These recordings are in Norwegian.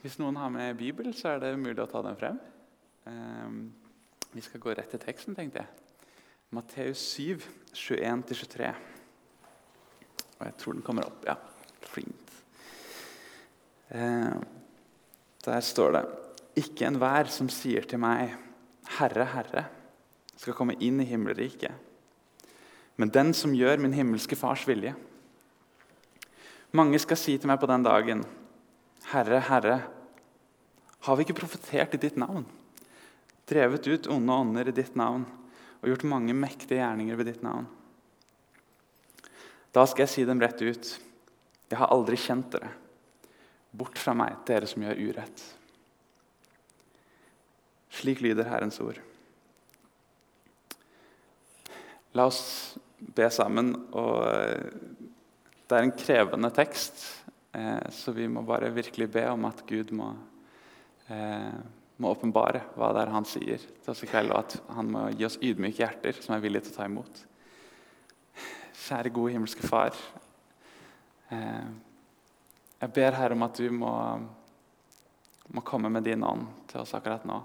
Hvis noen har med Bibel, så er det mulig å ta den frem. Ehm, vi skal gå rett til teksten, tenkte jeg. Matteus 7, 21-23. Og jeg tror den kommer opp. Ja, fint. Ehm, der står det Ikke enhver som sier til meg, 'Herre, Herre', skal komme inn i himmelriket, men den som gjør min himmelske Fars vilje. Mange skal si til meg på den dagen, 'Herre, Herre, har vi ikke profetert i ditt navn?' 'Drevet ut onde ånder i ditt navn' 'og gjort mange mektige gjerninger ved ditt navn'? Da skal jeg si dem rett ut, 'Jeg har aldri kjent dere.' 'Bort fra meg, dere som gjør urett.' Slik lyder Herrens ord. La oss be sammen. og eh, Det er en krevende tekst, så vi må bare virkelig be om at Gud må, eh, må åpenbare hva det er han sier til oss i kveld, og at han må gi oss ydmyke hjerter som er villige til å ta imot. Kjære, gode himmelske Far. Jeg ber Herre om at du må, må komme med din ånd til oss akkurat nå.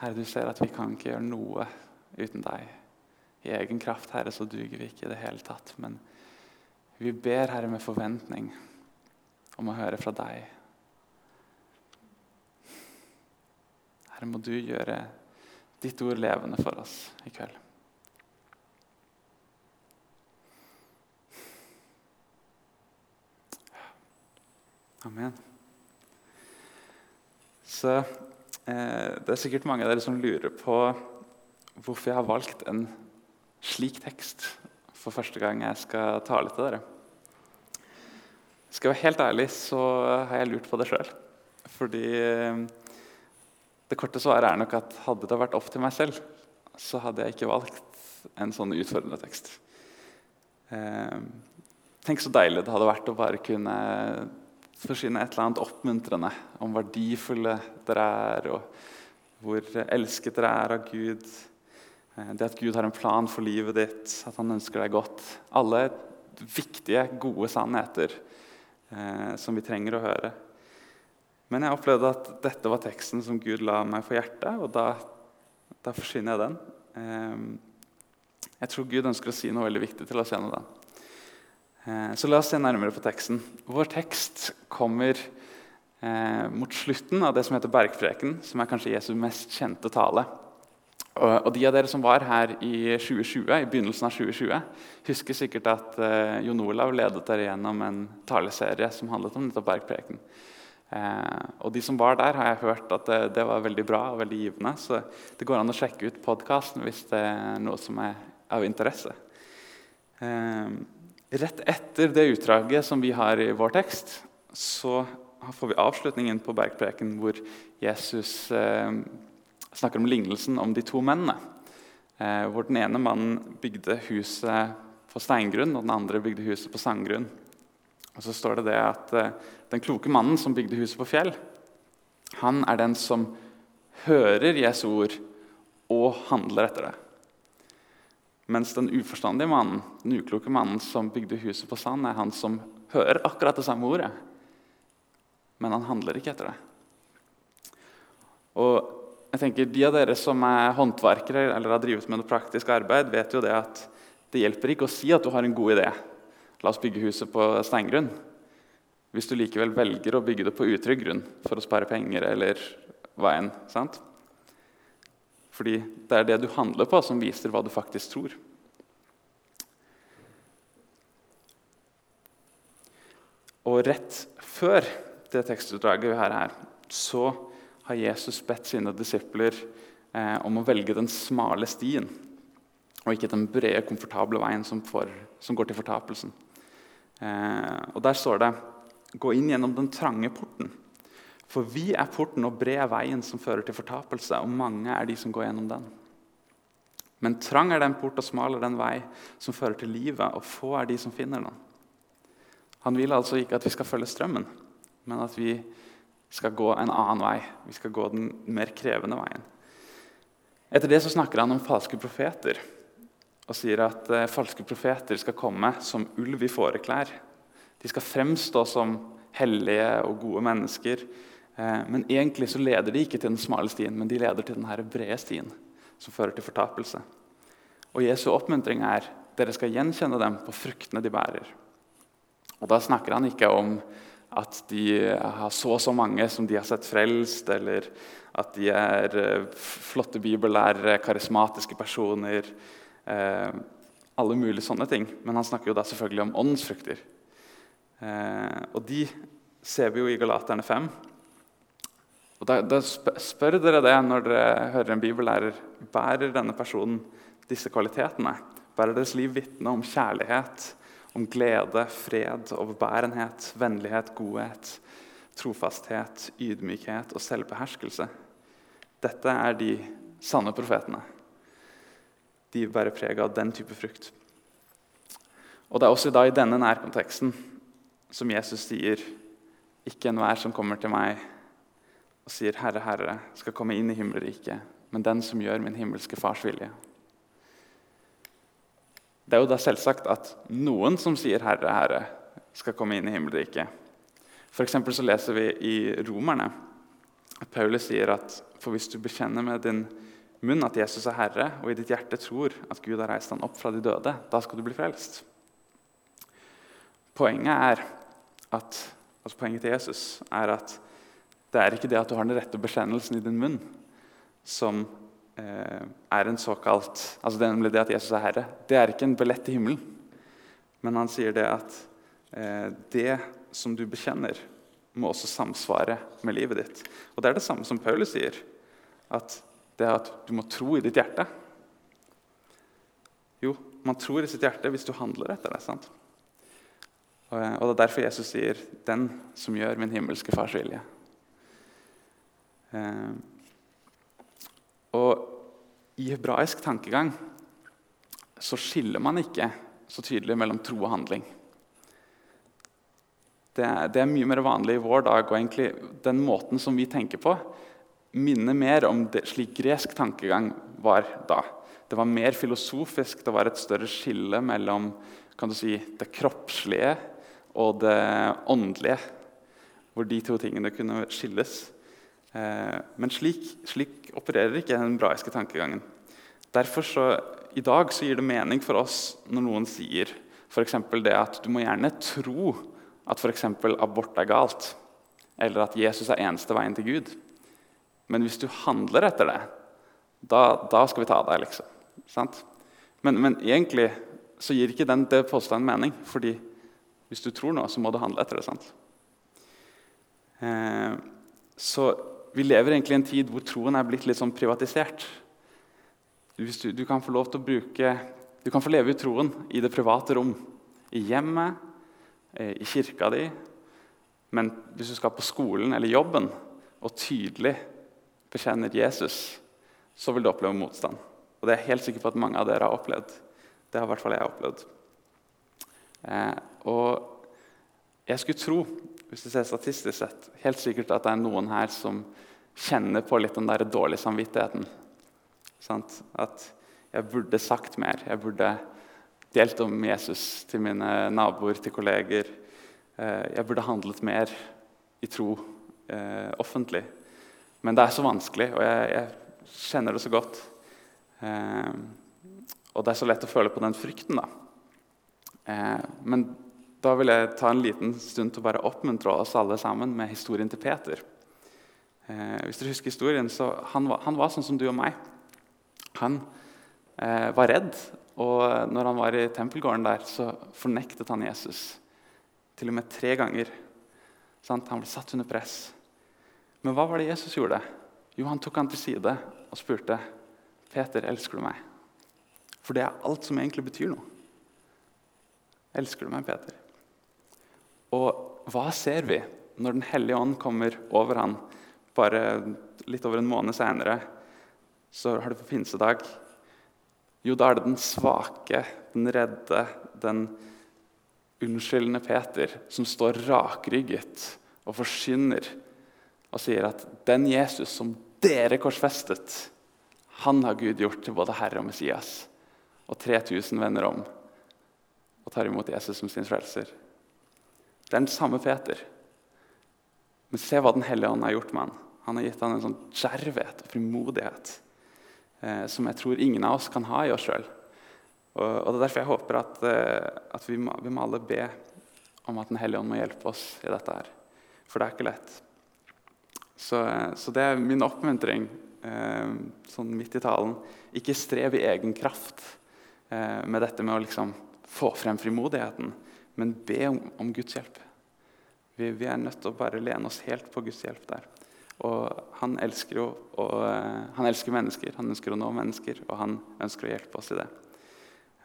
Herre, du ser at vi kan ikke gjøre noe uten deg. I egen kraft, Herre, så duger vi ikke i det hele tatt. Men vi ber, Herre, med forventning om å høre fra deg. Herre, må du gjøre ditt ord levende for oss i kveld. Amen. Så eh, Det er sikkert mange av dere som lurer på hvorfor jeg har valgt en slik tekst for første gang jeg skal tale til dere. Skal jeg være helt ærlig, så har jeg lurt på det sjøl. Fordi eh, det korte svaret er nok at hadde det vært opp til meg selv, så hadde jeg ikke valgt en sånn utfordrende tekst. Eh, tenk så deilig det hadde vært å bare kunne forsyne et eller annet oppmuntrende om verdifulle dere er, og hvor elsket dere er av Gud. Eh, det at Gud har en plan for livet ditt, at han ønsker deg godt. Alle viktige, gode sannheter eh, som vi trenger å høre. Men jeg opplevde at dette var teksten som Gud la meg for hjertet, og da, da forsyner jeg den. Eh, jeg tror Gud ønsker å si noe veldig viktig til oss gjennom den. Eh, så la oss se nærmere på teksten. Vår tekst kommer eh, mot slutten av det som heter Bergpreken, som er kanskje Jesu mest kjente tale. Og, De av dere som var her i 2020, i begynnelsen av 2020, husker sikkert at eh, Jon Olav ledet dere gjennom en taleserie som handlet om nettopp Bergpreken. Eh, og de som var der, har jeg hørt at det, det, var veldig bra og veldig givende. Så det går an å sjekke ut podkasten hvis det er noe som er av interesse. Eh, Rett etter det utdraget som vi har i vår tekst, så får vi avslutningen på bergpreken hvor Jesus eh, snakker om lignelsen om de to mennene. Eh, hvor den ene mannen bygde huset på steingrunn, og den andre bygde huset på sandgrunn. Og så står det det at eh, Den kloke mannen som bygde huset på fjell, han er den som hører Jesu ord og handler etter det. Mens den uforstandige mannen, den ukloke mannen som bygde huset på sand, er han som hører akkurat det samme ordet, men han handler ikke etter det. Og jeg tenker, De av dere som er håndverkere eller har drevet med noe praktisk arbeid, vet jo det at det hjelper ikke å si at du har en god idé. La oss bygge huset på steingrunn. Hvis du likevel velger å bygge det på utrygg grunn for å spare penger eller hva enn. sant? Fordi det er det du handler på, som viser hva du faktisk tror. Og rett før det tekstutdraget vi har her, så har Jesus bedt sine disipler eh, om å velge den smale stien, og ikke den brede, komfortable veien som, for, som går til fortapelsen. Eh, og Der står det 'Gå inn gjennom den trange porten'. For vi er porten og bred veien som fører til fortapelse, og mange er de som går gjennom den. Men trang er den port og smal er den vei som fører til livet, og få er de som finner den. Han vil altså ikke at vi skal følge strømmen, men at vi skal gå en annen vei. Vi skal gå den mer krevende veien. Etter det så snakker han om falske profeter og sier at eh, falske profeter skal komme som ulv i fåreklær. De skal fremstå som hellige og gode mennesker, Eh, men egentlig så leder de ikke til den smale stien, men de leder til den brede stien, som fører til fortapelse. Og Jesu oppmuntring er dere skal gjenkjenne dem på fruktene de bærer. Og Da snakker han ikke om at de har så og så mange som de har sett frelst, eller at de er eh, flotte bibellærere, karismatiske personer. Eh, alle mulige sånne ting. Men han snakker jo da selvfølgelig om åndsfrukter. Eh, og de ser vi jo i Galaterne 5. Og da, da spør dere det når dere hører en bibellærer. Bærer denne personen disse kvalitetene? Bærer deres liv vitne om kjærlighet, om glede, fred, overbærenhet, vennlighet, godhet, trofasthet, ydmykhet og selvbeherskelse? Dette er de sanne profetene. De bærer preg av den type frukt. Og Det er også da i denne nærkonteksten som Jesus sier ikke enhver som kommer til meg og sier 'Herre, Herre', skal komme inn i himmelriket, men den som gjør min himmelske Fars vilje. Det er jo da selvsagt at noen som sier 'Herre, Herre', skal komme inn i himmelriket. For så leser vi i Romerne at Paulus sier at for hvis du bekjenner med din munn at Jesus er Herre, og i ditt hjerte tror at Gud har reist han opp fra de døde, da skal du bli frelst. Poenget er at, altså poenget til Jesus er at det er ikke det at du har den rette bekjennelsen i din munn, som er en såkalt altså det, at Jesus er Herre. Det er ikke en billett til himmelen. Men han sier det at eh, det som du bekjenner, må også samsvare med livet ditt. Og Det er det samme som Paulus sier. At det er at du må tro i ditt hjerte. Jo, man tror i sitt hjerte hvis du handler etter det. sant? Og Det er derfor Jesus sier 'den som gjør min himmelske fars vilje'. Eh, og I hebraisk tankegang så skiller man ikke så tydelig mellom tro og handling. Det er, det er, mye mer vanlig i vår dag, og egentlig den måten som vi tenker på, minner mer om det, slik gresk tankegang var da. Det var mer filosofisk, det var et større skille mellom si, det kroppslige og det åndelige. Hvor de to tingene kunne skilles. Eh, men slik, slik, opererer ikke den braiske tankegangen. Derfor så, I dag så gir det mening for oss når noen sier for det at du må gjerne tro at f.eks. abort er galt, eller at Jesus er eneste veien til Gud. Men hvis du handler etter det, da, da skal vi ta deg, liksom. Men, men, egentlig så gir ikke den det påstanden mening. fordi hvis du tror noe, så må du handle etter det. sant? Eh, så vi lever egentlig i en tid hvor troen er blitt litt sånn privatisert. Du, du, kan få lov til å bruke, du kan få leve i troen i det private rom. I hjemmet, eh, i kirka di. Men hvis du skal på skolen eller jobben og tydelig bekjenner Jesus, så vil du oppleve motstand. Og Det er jeg helt sikker på at mange av dere har opplevd. Det har i hvert fall jeg opplevd. Eh, og jeg skulle tro hvis du ser statistisk sett, helt sikkert at det er noen her som kjenner på litt den der dårlige samvittigheten. Sant? At jeg burde sagt mer. Jeg burde delt om Jesus til mine naboer, til kolleger. Eh, jeg burde handlet mer i tro eh, offentlig. Men det er så vanskelig, og jeg, jeg kjenner det så godt. Eh, og det er så lett å føle på den frykten. da. Eh, men da vil jeg ta en liten stund til å bare oppmuntre oss alle sammen med historien til Peter. Eh, hvis dere husker historien, så han var, han var sånn som du og meg. Han eh, var redd, og når han var i tempelgården der, så fornektet han Jesus. Til og med tre ganger. Sant? Han ble satt under press. Men hva var det Jesus gjorde? Jo, Han tok han til side og spurte Peter, elsker du meg. For det er alt som egentlig betyr noe. Elsker du meg, Peter? Og hva ser vi når Den hellige ånd kommer over han bare litt over en måned senere? Så har du på pinsedag. Jo, da er det den svake, den redde, den unnskyldende Peter som står rakrygget og forsyner og sier at den Jesus som dere korsfestet, han har Gud gjort til både Herre og Messias. Og 3000 vender om og tar imot Jesus som sin frelser. Det er den samme Peter. Men se hva Den hellige ånd har gjort med han. Han har gitt han en sånn djervhet og frimodighet eh, som jeg tror ingen av oss kan ha i oss sjøl. Og, og, Det er derfor jeg håper at, eh, at vi, må, vi, må, alle be om at Den hellige ånd må hjelpe oss i dette. her. For det er ikke lett. Så, eh, så det er min oppmuntring eh, sånn midt i talen. Ikke strev i egen kraft eh, med dette med å liksom få frem frimodigheten, men be om, om Guds hjelp. Vi, vi, er nødt til å bare lene oss helt på Guds hjelp der. Og han elsker jo og, uh, han elsker mennesker, han ønsker å nå mennesker, og han ønsker å hjelpe oss i det.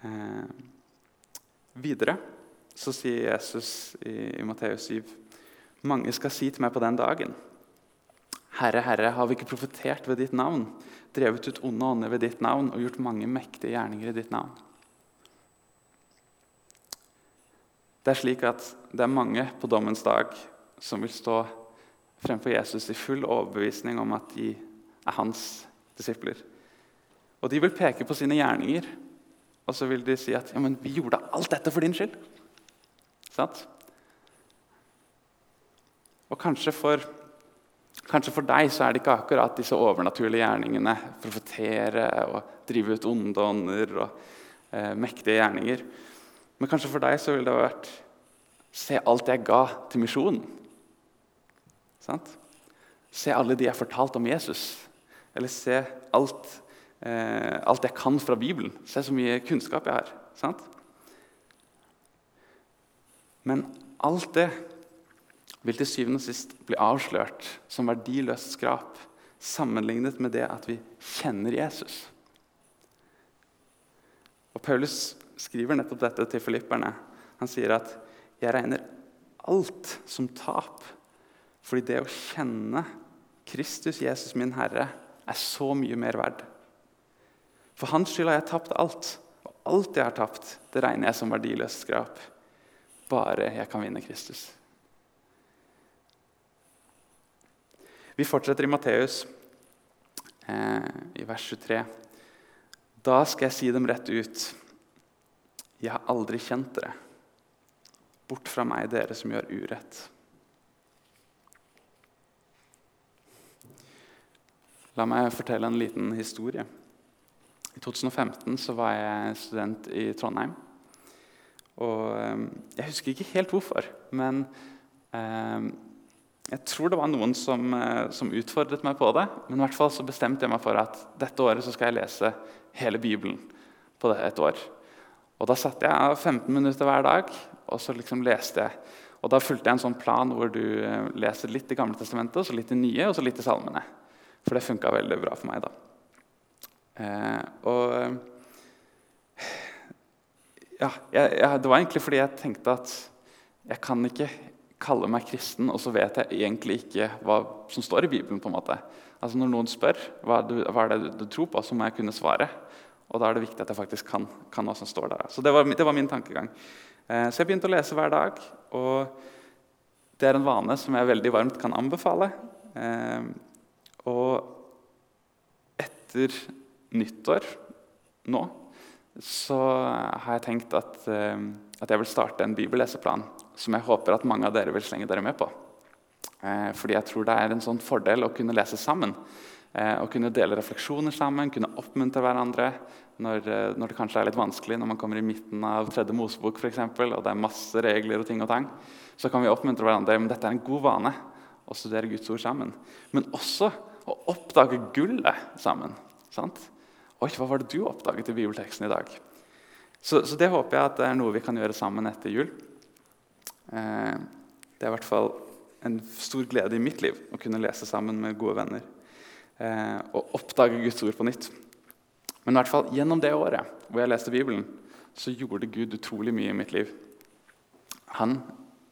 Eh, videre så sier Jesus i, i Matteus 7.: Mange skal si til meg på den dagen Herre, Herre, har vi ikke profetert ved ditt navn, drevet ut onde ånder ved ditt navn og gjort mange mektige gjerninger i ditt navn? Det er slik at det er mange på dommens dag som vil stå fremfor Jesus i full overbevisning om at de er hans disipler. Og de vil peke på sine gjerninger, og så vil de si at ja, men vi gjorde alt dette for din skyld. Sant? Og kanskje for, kanskje for deg så er det ikke akkurat disse overnaturlige gjerningene, profetere og drive ut onde ånder og eh, mektige gjerninger. Men kanskje for deg så ville det vært Se alt jeg ga til misjonen. Sant? Se alle de jeg fortalte om Jesus. Eller se alt, eh, alt jeg kan fra Bibelen. Se så mye kunnskap jeg har. Sant? Men alt det vil til syvende og sist bli avslørt som verdiløst skrap sammenlignet med det at vi kjenner Jesus. Og Paulus skriver nettopp dette til filipperne. Han sier at 'jeg regner alt som tap', fordi det å kjenne Kristus, Jesus min Herre, er så mye mer verd. For hans skyld har jeg tapt alt, og alt jeg har tapt, det regner jeg som verdiløst skrap. Bare jeg kan vinne Kristus. Vi fortsetter i Matteus, eh, i vers 23. Da skal jeg si dem rett ut. Jeg har aldri kjent dere. Bort fra meg, dere som gjør urett. La meg fortelle en liten historie. I 2015 så var jeg student i Trondheim. Og ehm, Jeg husker ikke helt hvorfor, men eh, jeg tror det var noen som, eh, som, utfordret meg på det. Men i hvert fall så bestemte jeg meg for at dette året så skal jeg lese hele Bibelen på et år. Og Da satt jeg 15 minutter hver dag og så liksom leste jeg. Og Da fulgte jeg en sånn plan hvor du eh, leser litt i Gamle testamentet, så litt i Nye og så litt i Salmene. For det funka veldig bra for meg da. Eh, og ja, jeg, jeg, Det var egentlig fordi jeg tenkte at jeg kan ikke kalle meg kristen, og så vet jeg egentlig ikke hva som står i Bibelen. på en måte. Altså Når noen spør hva, du, hva er det du, du tror på, så må jeg kunne svare. Og da er det viktig at jeg faktisk kan, kan hva som står der. Så det var, det var min tankegang. Eh, så jeg begynte å lese hver dag. Og det er en vane som jeg veldig varmt kan anbefale. Eh, og etter nyttår nå så har jeg tenkt at, eh, at jeg vil starte en bibelleseplan som jeg håper at mange av dere vil slenge dere med på. Fordi jeg tror det er en sånn fordel å kunne lese sammen. Å kunne dele refleksjoner sammen, kunne oppmuntre hverandre når, eh, når, det kanskje er litt vanskelig, når man kommer i midten av tredje Mosebok for eksempel, og det er masse regler og ting og tang, så kan vi oppmuntre hverandre. Men dette er en god vane å studere Guds ord sammen. Men også å oppdage gullet sammen. sant? Oi, hva var det du oppdaget i bibelteksten i dag? Så, så, det håper jeg at det er noe vi kan gjøre sammen etter jul. Eh, det er i hvert fall en stor glede i mitt liv å kunne lese sammen med gode venner. Eh, og oppdage Guds ord på nytt. Men i hvert fall gjennom det året hvor jeg leste Bibelen, så gjorde Gud utrolig mye i mitt liv. Han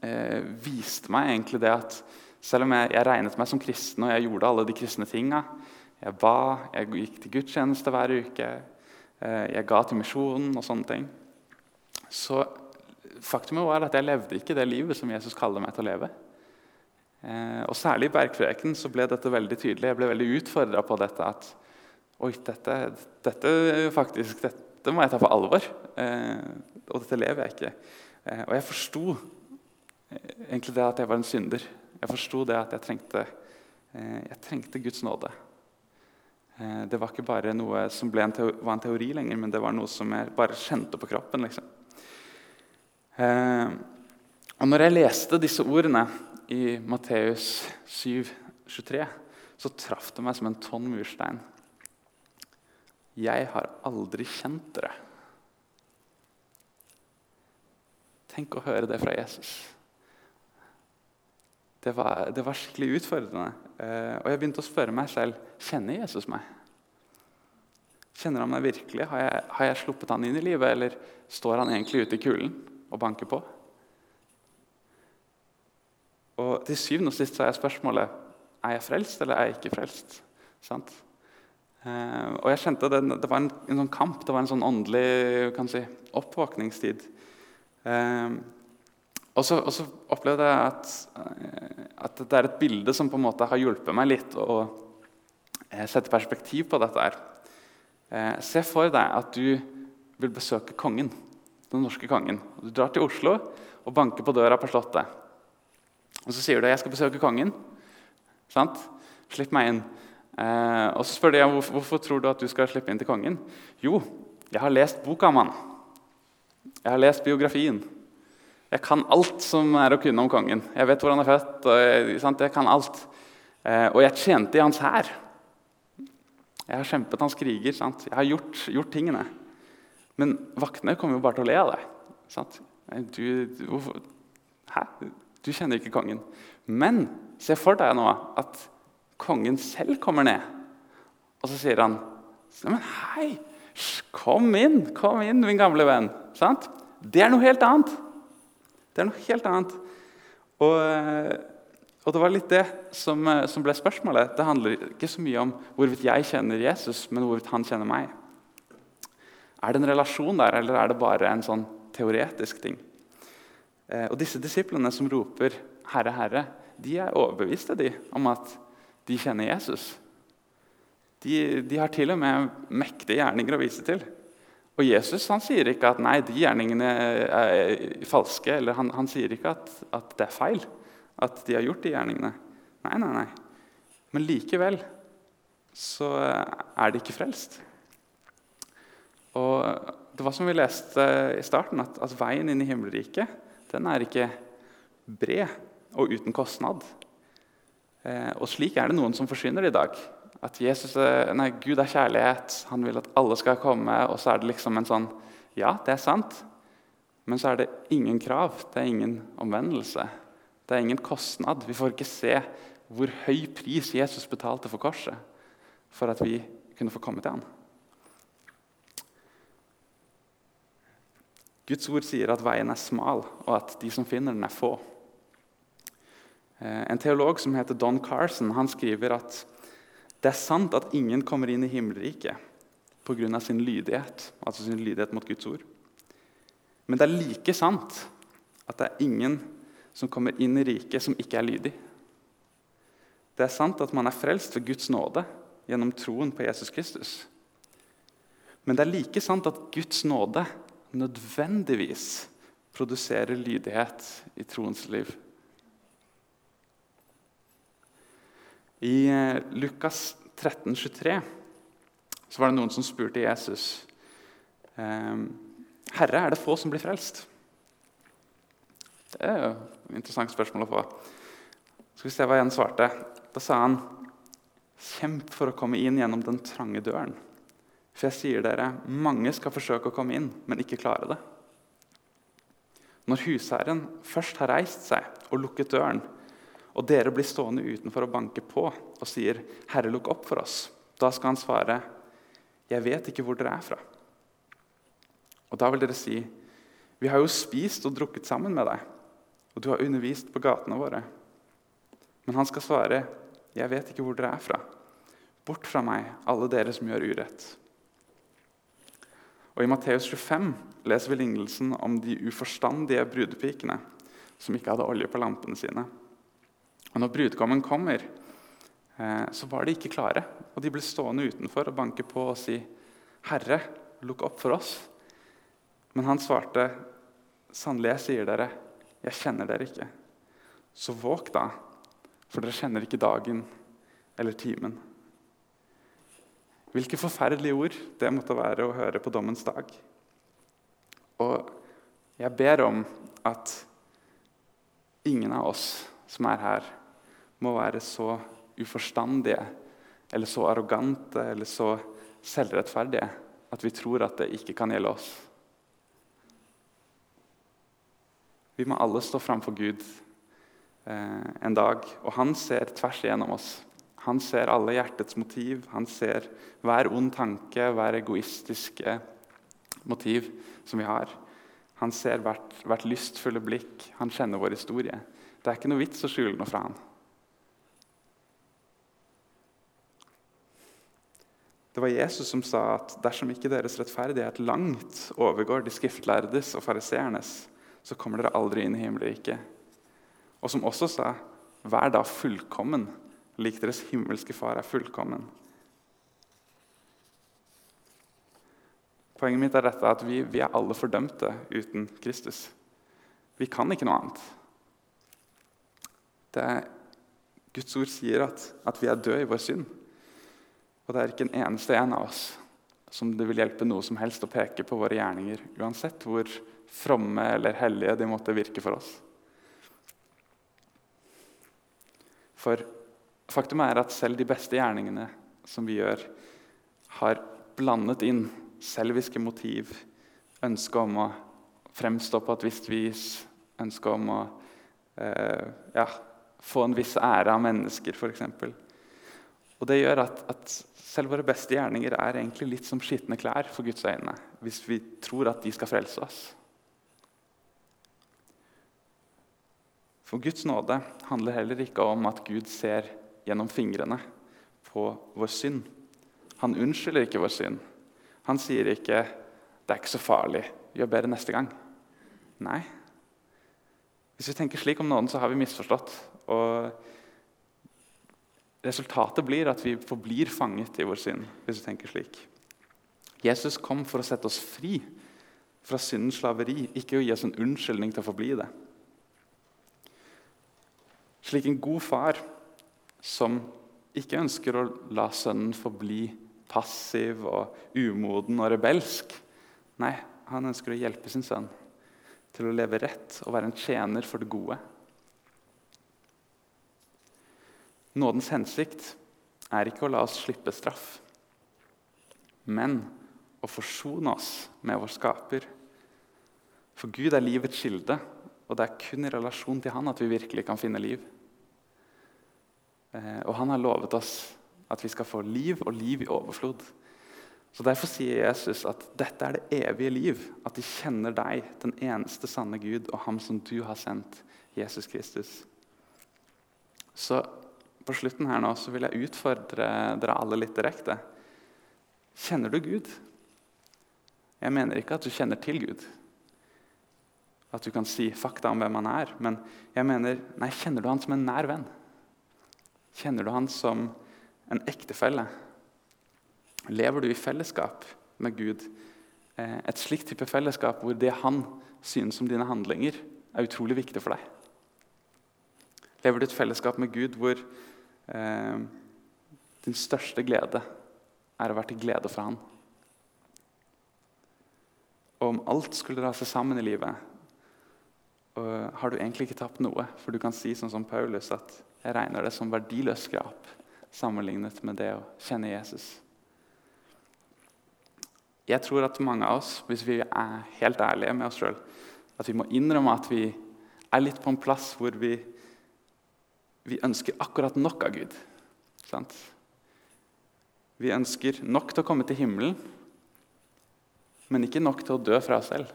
eh, viste meg egentlig det at selv om jeg, jeg, regnet meg som kristen og jeg gjorde alle de kristne tinga Jeg ba, jeg gikk til gudstjeneste hver uke, eh, jeg ga til misjonen og sånne ting. Så faktumet var at jeg levde ikke det livet som Jesus kaller meg til å leve. Eh, og Særlig i Bergpreken så ble dette veldig tydelig. Jeg ble veldig utfordra på dette at Oi, dette, dette, faktisk, dette må jeg ta på alvor. Eh, og dette lever jeg ikke. Eh, og jeg forsto egentlig det at jeg var en synder. Jeg forsto det at jeg trengte, jeg trengte Guds nåde. Det var ikke bare noe som en var en teori lenger, men det var noe som jeg bare kjente på kroppen. liksom. Og når jeg leste disse ordene i Matteus 7, 23, så traff det meg som en tonn murstein. Jeg har aldri kjent dere. Tenk å høre det fra Jesus. Det var, det var skikkelig utfordrende. Eh, og jeg begynte å spørre meg selv kjenner Jesus meg. Kjenner han meg virkelig? Har jeg, har jeg sluppet han inn i livet, eller står han egentlig ute i kulden og banker på? Og til syvende og sist så er spørsmålet er jeg frelst eller er jeg ikke frelst. Sant? Eh, og jeg kjente det, det var en, en, sånn kamp, det var en sånn åndelig si, oppvåkningstid. Eh, og, så, og, så, opplevde jeg at, eh, at, det er et bilde som på en måte har hjulpet meg litt å sette perspektiv på dette. her. Se for deg at du vil besøke kongen, den norske kongen. Du drar til Oslo og banker på døra på Slottet. Og Så sier du jeg skal besøke kongen. Sant? Slipp meg inn. Eh, og Så spør de hvorfor, hvorfor tror du at du skal slippe inn til kongen. Jo, jeg har lest boka om han. Jeg har lest biografien. Jeg kan alt som er å kunne om kongen. Jeg vet hvor han er født. og Jeg, jeg kan alt. Eh, og jeg tjente i hans hær. Jeg har kjempet hans kriger. Sant? Jeg har gjort, gjort, tingene. Men vaktene kommer jo bare til å le av deg. Sant? Du, du, hæ? Du kjenner ikke kongen. Men se for deg nå at kongen selv kommer ned. Og så sier han Men hei, kom inn, kom inn, min gamle venn. Sant? Det er noe helt annet. Det er noe helt annet. Og, og det var litt det som, som, ble spørsmålet. Det handler ikke så mye om hvorvidt jeg kjenner Jesus, men hvorvidt han kjenner meg. Er det en relasjon der, eller er det bare en sånn teoretisk ting? Eh, og disse disiplene som roper 'Herre, Herre', de er overbeviste de, om at de kjenner Jesus. De, de, har til og med mektige gjerninger å vise til. Og Jesus han sier ikke at nei, de gjerningene er falske. eller Han, han sier ikke at, at, det er feil at de har gjort de gjerningene. Nei, nei, nei. Men likevel så er de ikke frelst. Og Det var som vi leste i starten, at, at veien inn i himmelriket den er ikke bred og uten kostnad. Eh, og slik er det noen som forsvinner i dag. At Jesus, nei, Gud er kjærlighet, han vil at alle skal komme. Og så er det liksom en sånn Ja, det er sant. Men så er det ingen krav, det er ingen omvendelse. Det er ingen kostnad. Vi får ikke se hvor høy pris Jesus betalte for korset for at vi kunne få komme til ham. Guds ord sier at veien er smal, og at de som finner den, er få. Eh, en teolog som heter Don Carson, han skriver at det er sant at ingen kommer inn i himmelriket pga. sin lydighet, altså sin lydighet mot Guds ord. Men det er like sant at det er ingen som kommer inn i riket som ikke er lydig. Det er sant at man er frelst ved Guds nåde gjennom troen på Jesus Kristus. Men det er like sant at Guds nåde nødvendigvis produserer lydighet i troens liv. I eh, Lukas 13, 23 så var det noen som spurte Jesus ehm, Herre, er det få som blir frelst? Det er jo et interessant spørsmål å få. Skal vi se hva Jens svarte. Da sa han Kjemp for å komme inn gjennom den trange døren. For jeg sier dere, mange skal forsøke å komme inn, men ikke klare det. Når husherren først har reist seg og lukket døren, og dere blir stående utenfor og banke på og sier, 'Herre, lukk opp for oss', da skal han svare, 'Jeg vet ikke hvor dere er fra'. Og Da vil dere si, 'Vi har jo spist og drukket sammen med deg', og du har undervist på gatene våre. Men han skal svare, 'Jeg vet ikke hvor dere er fra'. Bort fra meg, alle dere som gjør urett. Og I Matteus 25 leser vi lignelsen om de uforstandige brudepikene som ikke hadde olje på lampene sine. Og når brudgommen kommer, eh, så var de ikke klare. Og de ble stående utenfor og banke på og si, 'Herre, lukk opp for oss.' Men han svarte, 'Sannelig, jeg sier dere, jeg kjenner dere ikke.' Så våg da, for dere kjenner ikke dagen eller timen. Hvilke forferdelige ord det måtte være å høre på dommens dag. Og jeg ber om at ingen av oss som er her, må være så uforstandige eller så arrogante eller så selvrettferdige at vi tror at det ikke kan gjelde oss. Vi må alle stå framfor Gud eh, en dag, og han ser tvers igjennom oss. Han ser alle hjertets motiv, han ser hver ond tanke, hver egoistiske motiv som vi har. Han ser hvert, hvert lystfulle blikk, han kjenner vår historie. Det er ikke noe vits å skjule noe fra han. Det var Jesus som sa at dersom ikke deres rettferdighet langt overgår de skriftlærdes og fariseernes, så kommer dere aldri inn i himmelriket. Og som også sa, vær da fullkommen, lik deres himmelske far er fullkommen. Poenget mitt er dette at vi, vi er alle fordømte uten Kristus. Vi kan ikke noe annet. Det er, Guds ord sier at, at vi er døde i vår synd. Og det er ikke en eneste en av oss som det vil hjelpe noe som helst å peke på våre gjerninger, uansett hvor fromme eller hellige de måtte virke for oss. For faktum er at selv de beste gjerningene som vi gjør, har blandet inn selviske motiv, ønske om å fremstå på et visst vis, ønske om å eh, ja, få en viss ære av mennesker, f.eks. Og Det gjør at, at, selv våre beste gjerninger er egentlig litt som skitne klær for Guds øyne, hvis vi tror at de skal frelse oss. For Guds nåde handler heller ikke om at Gud ser gjennom fingrene på vår synd. Han unnskylder ikke vår synd. Han sier ikke 'det er ikke så farlig, gjør bedre neste gang'. Nei. Hvis vi tenker slik om nåden, så har vi misforstått. Og resultatet blir at vi forblir fanget i vår synd. hvis vi tenker slik. Jesus kom for å sette oss fri fra syndens slaveri, ikke å gi oss en unnskyldning til å forbli det. Slik en god far som ikke ønsker å la sønnen forbli passiv og umoden og rebelsk. Nei, han ønsker å hjelpe sin sønn til å leve rett og være en tjener for det gode. Nådens hensikt er ikke å la oss slippe straff, men å forsone oss med vår skaper. For Gud er livets kilde, og det er kun i relasjon til Han at vi virkelig kan finne liv. Eh, og Han har lovet oss at vi skal få liv og liv i overflod. Så Derfor sier Jesus at dette er det evige liv. At de kjenner deg, den eneste sanne Gud, og ham som du har sendt, Jesus Kristus. Så på slutten her nå så vil jeg utfordre dere alle litt direkte. Kjenner du Gud? Jeg mener ikke at du kjenner til Gud. At du kan si fakta om hvem han er. Men jeg mener, nei, kjenner du han som en nær venn? Kjenner du han som en ektefelle? Lever du i fellesskap med Gud? Eh, et slikt type fellesskap hvor det han synes om dine handlinger, er utrolig viktig for deg. Lever du i et fellesskap med Gud hvor eh, din største glede er å være til glede for Han? Og om alt skulle rase sammen i livet, har du egentlig ikke tapt noe. For du kan si sånn som Paulus at 'jeg regner det som verdiløst skrap' sammenlignet med det å kjenne Jesus. Jeg tror at mange av oss, hvis vi er helt ærlige med oss sjøl, at vi må innrømme at vi er litt på en plass hvor vi, vi ønsker akkurat nok av Gud. Sant? Vi ønsker nok til å komme til himmelen, men ikke nok til å dø fra oss selv.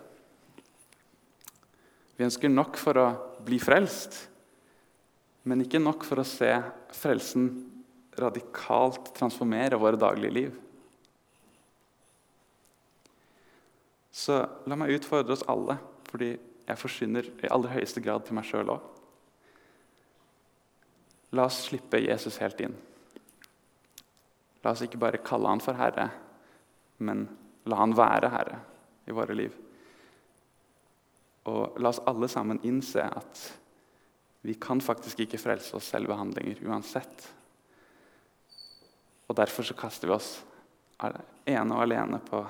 Vi ønsker nok for å bli frelst, men ikke nok for å se frelsen radikalt transformere våre daglige liv. Så la meg utfordre oss alle, fordi jeg forsyner i aller høyeste grad til meg sjøl òg. La oss slippe Jesus helt inn. La oss ikke bare kalle han for Herre, men la han være Herre i våre liv. Og la oss alle sammen innse at Vi kan faktisk ikke frelse oss selv ved handlinger uansett. Og Derfor så kaster vi oss ene og alene på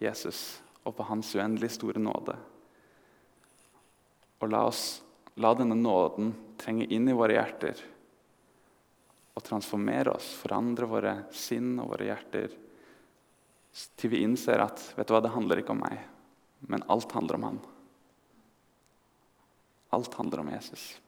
Jesus og på hans uendelig store nåde. Og la, oss, la denne nåden trenge inn i våre hjerter og transformere oss, forandre våre sinn og våre hjerter til vi innser at vet du hva, det handler ikke om meg, men alt handler om han. Alt handler om Jesus.